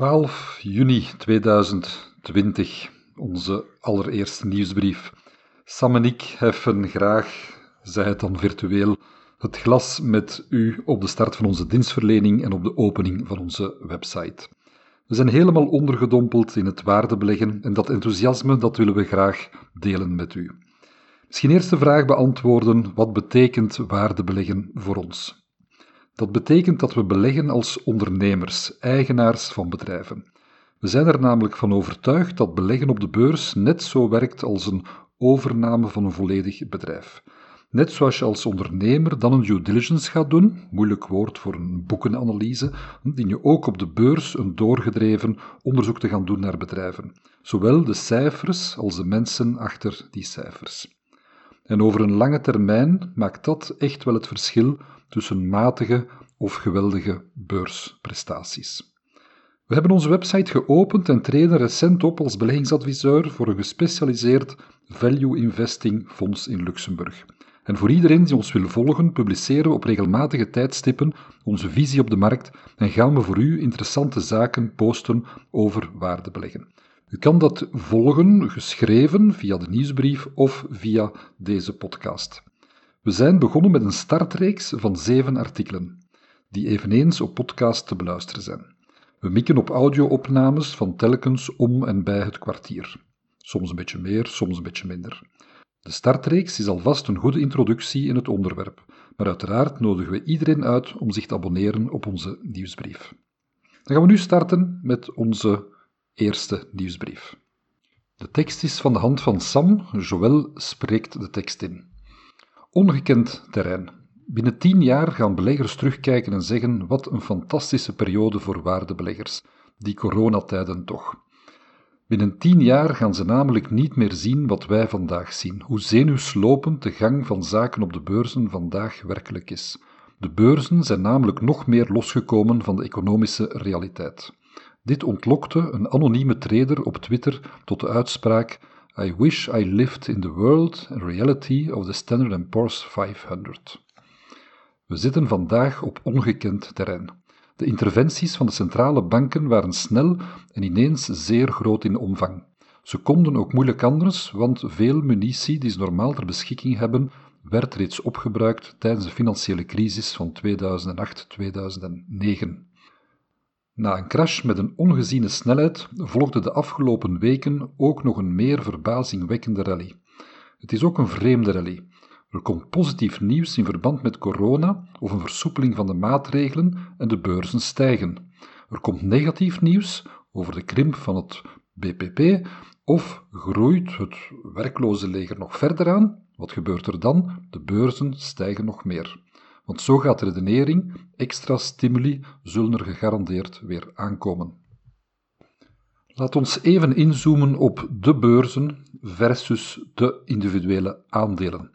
12 juni 2020, onze allereerste nieuwsbrief. Sam en ik heffen graag, zij het dan virtueel, het glas met u op de start van onze dienstverlening en op de opening van onze website. We zijn helemaal ondergedompeld in het waardebeleggen en dat enthousiasme dat willen we graag delen met u. Misschien eerst de vraag beantwoorden: wat betekent waardebeleggen voor ons? Dat betekent dat we beleggen als ondernemers, eigenaars van bedrijven. We zijn er namelijk van overtuigd dat beleggen op de beurs net zo werkt als een overname van een volledig bedrijf. Net zoals je als ondernemer dan een due diligence gaat doen, moeilijk woord voor een boekenanalyse, dien je ook op de beurs een doorgedreven onderzoek te gaan doen naar bedrijven. Zowel de cijfers als de mensen achter die cijfers. En over een lange termijn maakt dat echt wel het verschil tussen matige of geweldige beursprestaties. We hebben onze website geopend en treden recent op als beleggingsadviseur voor een gespecialiseerd value investing fonds in Luxemburg. En voor iedereen die ons wil volgen, publiceren we op regelmatige tijdstippen onze visie op de markt en gaan we voor u interessante zaken posten over waardebeleggen. U kan dat volgen, geschreven via de nieuwsbrief of via deze podcast. We zijn begonnen met een startreeks van zeven artikelen, die eveneens op podcast te beluisteren zijn. We mikken op audio-opnames van telkens om en bij het kwartier. Soms een beetje meer, soms een beetje minder. De startreeks is alvast een goede introductie in het onderwerp, maar uiteraard nodigen we iedereen uit om zich te abonneren op onze nieuwsbrief. Dan gaan we nu starten met onze eerste nieuwsbrief. De tekst is van de hand van Sam, Joël spreekt de tekst in. Ongekend terrein. Binnen tien jaar gaan beleggers terugkijken en zeggen: wat een fantastische periode voor waardebeleggers. Die coronatijden toch. Binnen tien jaar gaan ze namelijk niet meer zien wat wij vandaag zien, hoe zenuwslopend de gang van zaken op de beurzen vandaag werkelijk is. De beurzen zijn namelijk nog meer losgekomen van de economische realiteit. Dit ontlokte een anonieme trader op Twitter tot de uitspraak I wish I lived in the world and reality of the Standard Poor's 500. We zitten vandaag op ongekend terrein. De interventies van de centrale banken waren snel en ineens zeer groot in omvang. Ze konden ook moeilijk anders, want veel munitie die ze normaal ter beschikking hebben, werd reeds opgebruikt tijdens de financiële crisis van 2008-2009. Na een crash met een ongeziene snelheid volgde de afgelopen weken ook nog een meer verbazingwekkende rally. Het is ook een vreemde rally. Er komt positief nieuws in verband met corona of een versoepeling van de maatregelen en de beurzen stijgen. Er komt negatief nieuws over de krimp van het BPP of groeit het werkloze leger nog verder aan. Wat gebeurt er dan? De beurzen stijgen nog meer. Want zo gaat de redenering, extra stimuli zullen er gegarandeerd weer aankomen. Laat ons even inzoomen op de beurzen versus de individuele aandelen.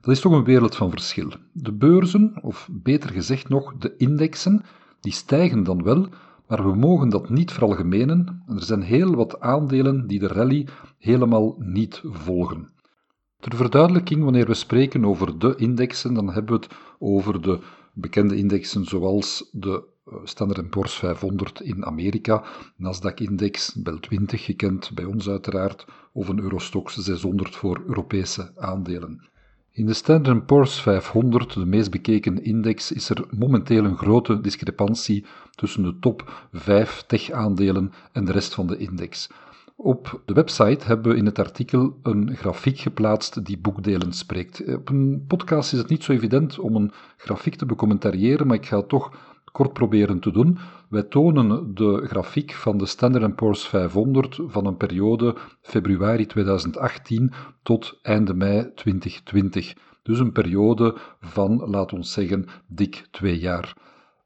Dat is toch een wereld van verschil. De beurzen, of beter gezegd nog, de indexen, die stijgen dan wel, maar we mogen dat niet veralgemenen. Er zijn heel wat aandelen die de rally helemaal niet volgen. Ter verduidelijking, wanneer we spreken over de indexen, dan hebben we het over de bekende indexen zoals de eh, Standard Poor's 500 in Amerika, Nasdaq-index, Bel 20 gekend bij ons uiteraard, of een Eurostox 600 voor Europese aandelen. In de Standard Poor's 500, de meest bekeken index, is er momenteel een grote discrepantie tussen de top 5 tech-aandelen en de rest van de index. Op de website hebben we in het artikel een grafiek geplaatst die boekdelen spreekt. Op een podcast is het niet zo evident om een grafiek te becommentariëren, maar ik ga het toch kort proberen te doen. Wij tonen de grafiek van de Standard Poor's 500 van een periode februari 2018 tot einde mei 2020. Dus een periode van, laat ons zeggen, dik twee jaar.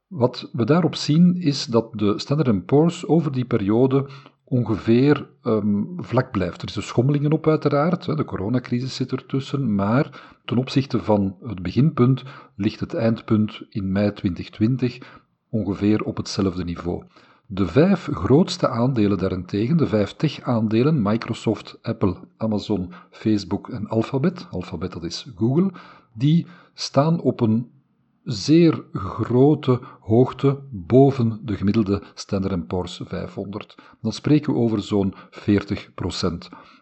Wat we daarop zien is dat de Standard Poor's over die periode ongeveer um, vlak blijft. Er is een schommelingen op uiteraard, de coronacrisis zit ertussen, maar ten opzichte van het beginpunt ligt het eindpunt in mei 2020 ongeveer op hetzelfde niveau. De vijf grootste aandelen daarentegen, de vijf tech-aandelen, Microsoft, Apple, Amazon, Facebook en Alphabet, Alphabet dat is Google, die staan op een zeer grote hoogte boven de gemiddelde Standard Poor's 500. Dan spreken we over zo'n 40%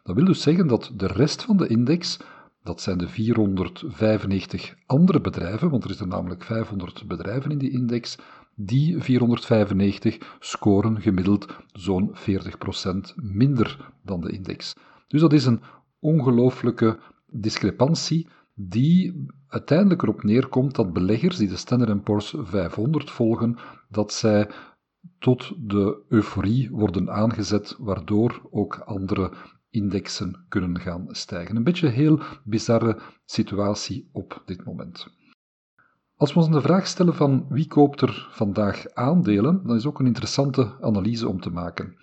Dat wil dus zeggen dat de rest van de index, dat zijn de 495 andere bedrijven, want er zijn namelijk 500 bedrijven in die index, die 495 scoren gemiddeld zo'n 40% minder dan de index. Dus dat is een ongelooflijke discrepantie die uiteindelijk erop neerkomt dat beleggers die de Standard Poor's 500 volgen, dat zij tot de euforie worden aangezet, waardoor ook andere indexen kunnen gaan stijgen. Een beetje een heel bizarre situatie op dit moment. Als we ons de vraag stellen van wie koopt er vandaag aandelen, dan is ook een interessante analyse om te maken.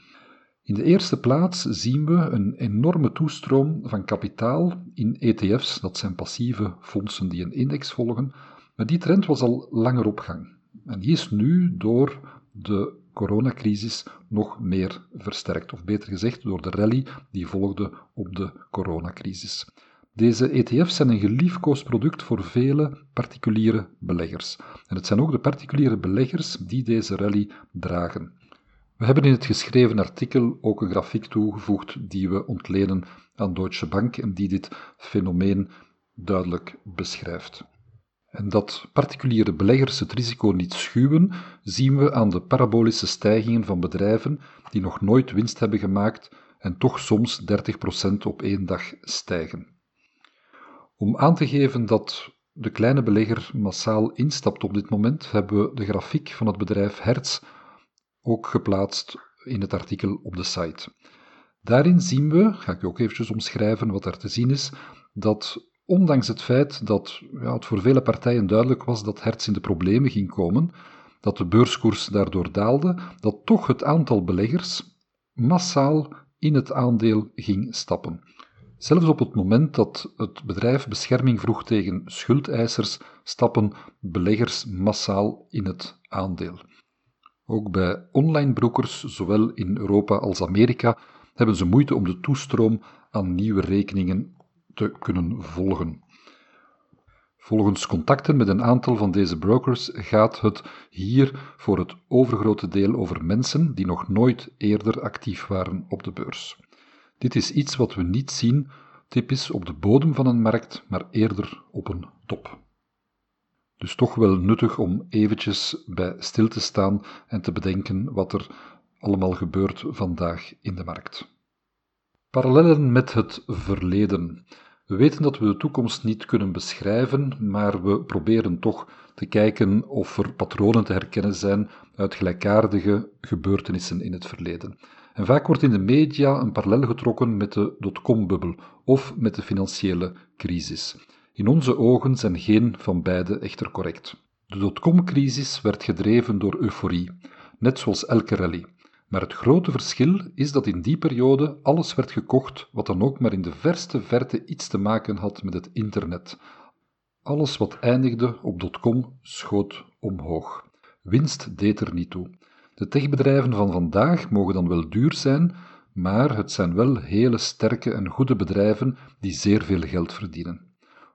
In de eerste plaats zien we een enorme toestroom van kapitaal in ETF's, dat zijn passieve fondsen die een index volgen, maar die trend was al langer op gang. En die is nu door de coronacrisis nog meer versterkt, of beter gezegd door de rally die volgde op de coronacrisis. Deze ETF's zijn een geliefkoosd product voor vele particuliere beleggers. En het zijn ook de particuliere beleggers die deze rally dragen. We hebben in het geschreven artikel ook een grafiek toegevoegd die we ontlenen aan Deutsche Bank en die dit fenomeen duidelijk beschrijft. En dat particuliere beleggers het risico niet schuwen, zien we aan de parabolische stijgingen van bedrijven die nog nooit winst hebben gemaakt en toch soms 30% op één dag stijgen. Om aan te geven dat de kleine belegger massaal instapt op dit moment, hebben we de grafiek van het bedrijf Hertz ook geplaatst in het artikel op de site. Daarin zien we, ga ik ook eventjes omschrijven wat er te zien is, dat ondanks het feit dat ja, het voor vele partijen duidelijk was dat Hertz in de problemen ging komen, dat de beurskoers daardoor daalde, dat toch het aantal beleggers massaal in het aandeel ging stappen. Zelfs op het moment dat het bedrijf bescherming vroeg tegen schuldeisers, stappen beleggers massaal in het aandeel. Ook bij online brokers, zowel in Europa als Amerika, hebben ze moeite om de toestroom aan nieuwe rekeningen te kunnen volgen. Volgens contacten met een aantal van deze brokers gaat het hier voor het overgrote deel over mensen die nog nooit eerder actief waren op de beurs. Dit is iets wat we niet zien typisch op de bodem van een markt, maar eerder op een top. Dus toch wel nuttig om eventjes bij stil te staan en te bedenken wat er allemaal gebeurt vandaag in de markt. Parallellen met het verleden. We weten dat we de toekomst niet kunnen beschrijven, maar we proberen toch te kijken of er patronen te herkennen zijn uit gelijkaardige gebeurtenissen in het verleden. En vaak wordt in de media een parallel getrokken met de dotcom-bubbel of met de financiële crisis. In onze ogen zijn geen van beide echter correct. De dotcom-crisis werd gedreven door euforie, net zoals elke rally. Maar het grote verschil is dat in die periode alles werd gekocht wat dan ook maar in de verste verte iets te maken had met het internet. Alles wat eindigde op .com schoot omhoog. Winst deed er niet toe. De techbedrijven van vandaag mogen dan wel duur zijn, maar het zijn wel hele sterke en goede bedrijven die zeer veel geld verdienen.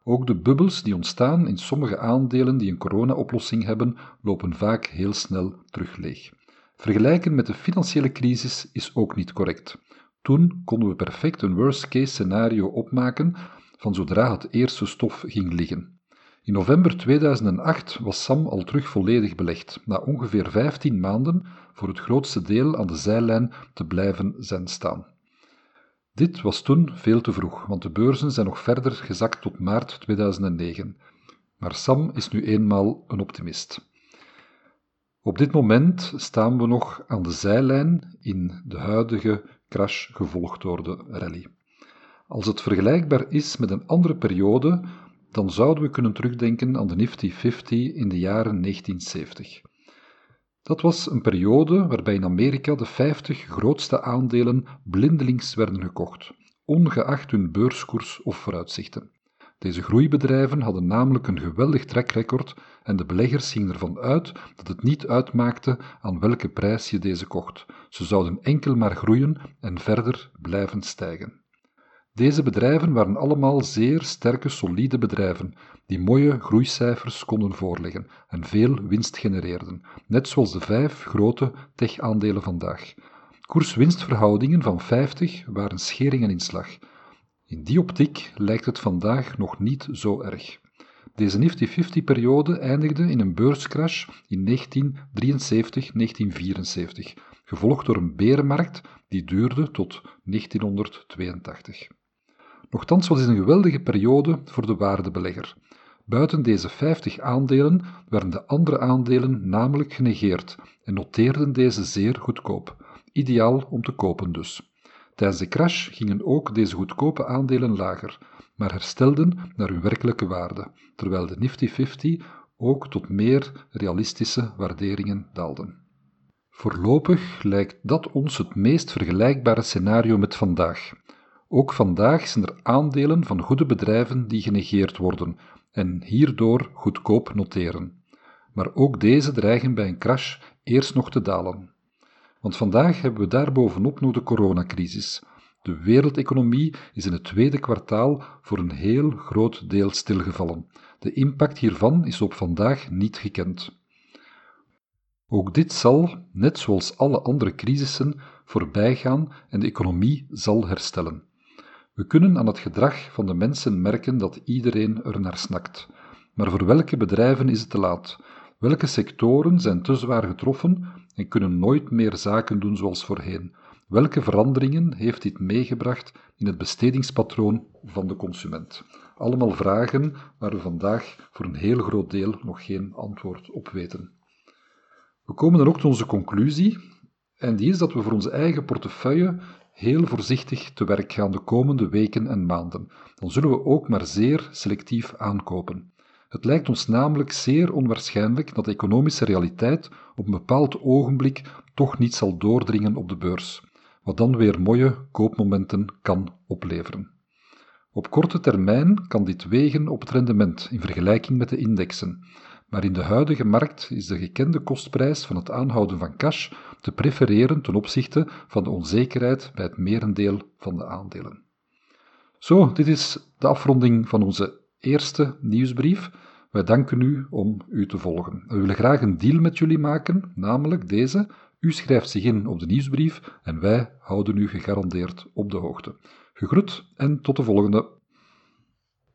Ook de bubbels die ontstaan in sommige aandelen die een corona-oplossing hebben, lopen vaak heel snel terug leeg. Vergelijken met de financiële crisis is ook niet correct. Toen konden we perfect een worst-case scenario opmaken van zodra het eerste stof ging liggen. In november 2008 was Sam al terug volledig belegd, na ongeveer 15 maanden voor het grootste deel aan de zijlijn te blijven zijn staan. Dit was toen veel te vroeg, want de beurzen zijn nog verder gezakt tot maart 2009. Maar Sam is nu eenmaal een optimist. Op dit moment staan we nog aan de zijlijn in de huidige crash gevolgd door de rally. Als het vergelijkbaar is met een andere periode, dan zouden we kunnen terugdenken aan de Nifty 50 in de jaren 1970. Dat was een periode waarbij in Amerika de 50 grootste aandelen blindelings werden gekocht, ongeacht hun beurskoers of vooruitzichten. Deze groeibedrijven hadden namelijk een geweldig trackrecord en de beleggers gingen ervan uit dat het niet uitmaakte aan welke prijs je deze kocht. Ze zouden enkel maar groeien en verder blijven stijgen. Deze bedrijven waren allemaal zeer sterke, solide bedrijven, die mooie groeicijfers konden voorleggen en veel winst genereerden, net zoals de vijf grote tech-aandelen vandaag. Koers-winstverhoudingen van 50 waren scheringen in slag. In die optiek lijkt het vandaag nog niet zo erg. Deze Nifty 50-periode eindigde in een beurscrash in 1973-1974, gevolgd door een berenmarkt die duurde tot 1982. Nochtans was dit een geweldige periode voor de waardebelegger. Buiten deze 50 aandelen werden de andere aandelen namelijk genegeerd en noteerden deze zeer goedkoop, ideaal om te kopen dus. Tijdens de crash gingen ook deze goedkope aandelen lager, maar herstelden naar hun werkelijke waarde, terwijl de Nifty 50 ook tot meer realistische waarderingen daalden. Voorlopig lijkt dat ons het meest vergelijkbare scenario met vandaag. Ook vandaag zijn er aandelen van goede bedrijven die genegeerd worden en hierdoor goedkoop noteren. Maar ook deze dreigen bij een crash eerst nog te dalen. Want vandaag hebben we daarbovenop nog de coronacrisis. De wereldeconomie is in het tweede kwartaal voor een heel groot deel stilgevallen. De impact hiervan is op vandaag niet gekend. Ook dit zal, net zoals alle andere crisissen, voorbijgaan en de economie zal herstellen. We kunnen aan het gedrag van de mensen merken dat iedereen er naar snakt. Maar voor welke bedrijven is het te laat? Welke sectoren zijn te zwaar getroffen en kunnen nooit meer zaken doen zoals voorheen? Welke veranderingen heeft dit meegebracht in het bestedingspatroon van de consument? Allemaal vragen waar we vandaag voor een heel groot deel nog geen antwoord op weten. We komen dan ook tot onze conclusie, en die is dat we voor onze eigen portefeuille heel voorzichtig te werk gaan de komende weken en maanden. Dan zullen we ook maar zeer selectief aankopen. Het lijkt ons namelijk zeer onwaarschijnlijk dat de economische realiteit op een bepaald ogenblik toch niet zal doordringen op de beurs, wat dan weer mooie koopmomenten kan opleveren. Op korte termijn kan dit wegen op het rendement in vergelijking met de indexen, maar in de huidige markt is de gekende kostprijs van het aanhouden van cash te prefereren ten opzichte van de onzekerheid bij het merendeel van de aandelen. Zo, dit is de afronding van onze eerste nieuwsbrief. Wij danken u om u te volgen. We willen graag een deal met jullie maken, namelijk deze. U schrijft zich in op de nieuwsbrief en wij houden u gegarandeerd op de hoogte. Gegroet en tot de volgende.